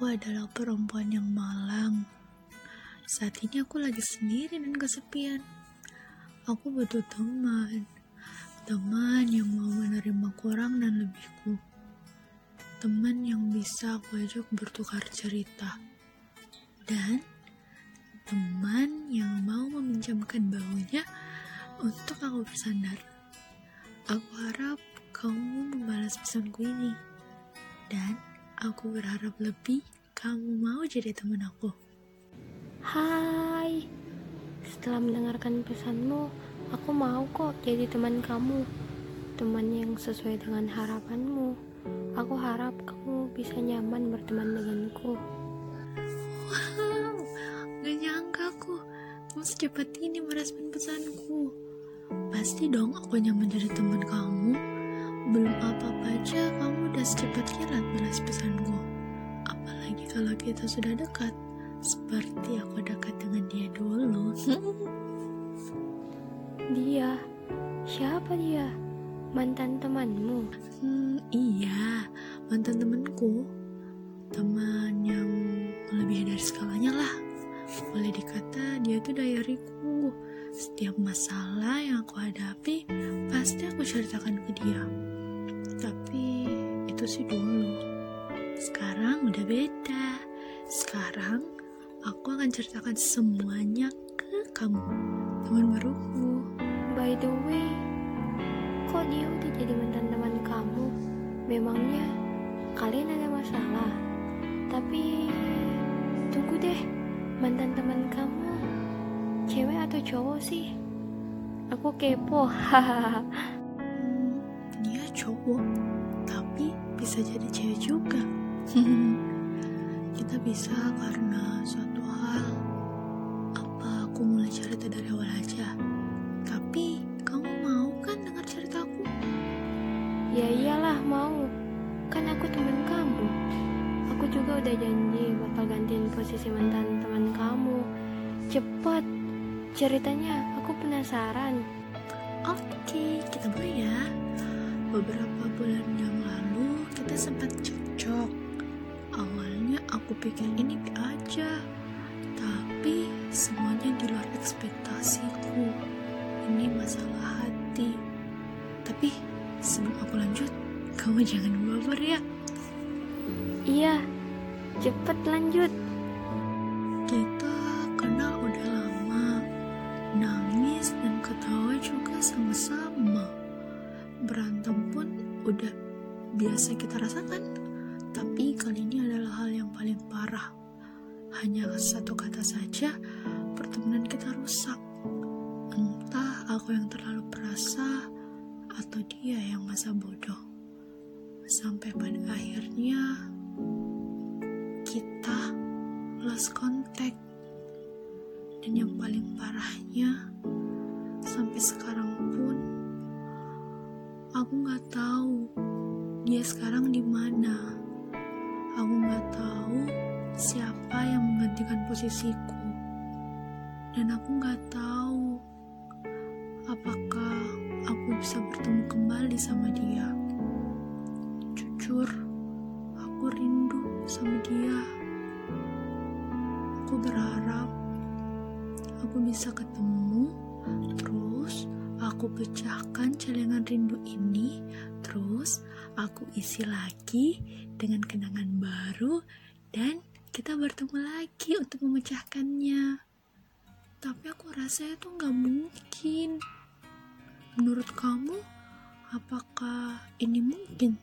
Aku adalah perempuan yang malang. Saat ini aku lagi sendiri dan kesepian. Aku butuh teman. Teman yang mau menerima kurang dan lebihku. Teman yang bisa aku ajak bertukar cerita. Dan teman yang mau meminjamkan baunya untuk aku bersandar. Aku harap kamu membalas pesanku ini. Dan aku berharap lebih kamu mau jadi teman aku. Hai, setelah mendengarkan pesanmu, aku mau kok jadi teman kamu. Teman yang sesuai dengan harapanmu. Aku harap kamu bisa nyaman berteman denganku. Wow, gak nyangka aku kamu secepat ini merespon pesanku. Pasti dong aku nyaman jadi teman kamu. Belum apa-apa aja kamu udah secepat kilat balas pesanku. Apalagi kalau kita sudah dekat, seperti aku dekat dengan dia dulu. Dia, siapa dia? Mantan temanmu? hmm, iya, mantan temanku. Teman yang lebih dari skalanya lah. Boleh dikata dia tuh diaryku. Setiap masalah yang aku hadapi, pasti aku ceritakan ke dia. Tapi itu sih dulu. Sekarang udah beda. Sekarang aku akan ceritakan semuanya ke kamu, teman baruku. By the way, kok dia udah jadi mantan teman kamu? Memangnya kalian ada masalah? Tapi tunggu deh, mantan teman kamu cewek atau cowok sih? Aku kepo, hahaha. Hmm, dia cowok, tapi bisa jadi cewek juga. Kita bisa karena suatu hal. Apa aku mulai cerita dari awal aja? Tapi kamu mau kan dengar ceritaku? Ya iyalah mau, kan aku teman kamu. Aku juga udah janji bakal gantiin posisi mantan teman kamu. Cepet, ceritanya aku penasaran. Oke, kita mulai ya. Beberapa bulan yang lalu kita sempat cocok. Awalnya aku pikir ini aja, tapi semuanya di luar ekspektasiku. Ini masalah hati. Tapi sebelum aku lanjut, kamu jangan baper ya. Iya, cepet lanjut. Kita sama-sama. Berantem pun udah biasa kita rasakan, tapi kali ini adalah hal yang paling parah. Hanya satu kata saja, pertemanan kita rusak. Entah aku yang terlalu perasa, atau dia yang masa bodoh. Sampai pada akhirnya, kita lost contact dan yang paling parahnya sampai sekarang pun aku nggak tahu dia sekarang di mana. Aku nggak tahu siapa yang menggantikan posisiku. Dan aku nggak tahu apakah aku bisa bertemu kembali sama dia. Jujur aku rindu sama dia. Aku berharap aku bisa ketemu terus aku pecahkan celengan rindu ini. Terus aku isi lagi dengan kenangan baru dan kita bertemu lagi untuk memecahkannya. Tapi aku rasa itu nggak mungkin. Menurut kamu apakah ini mungkin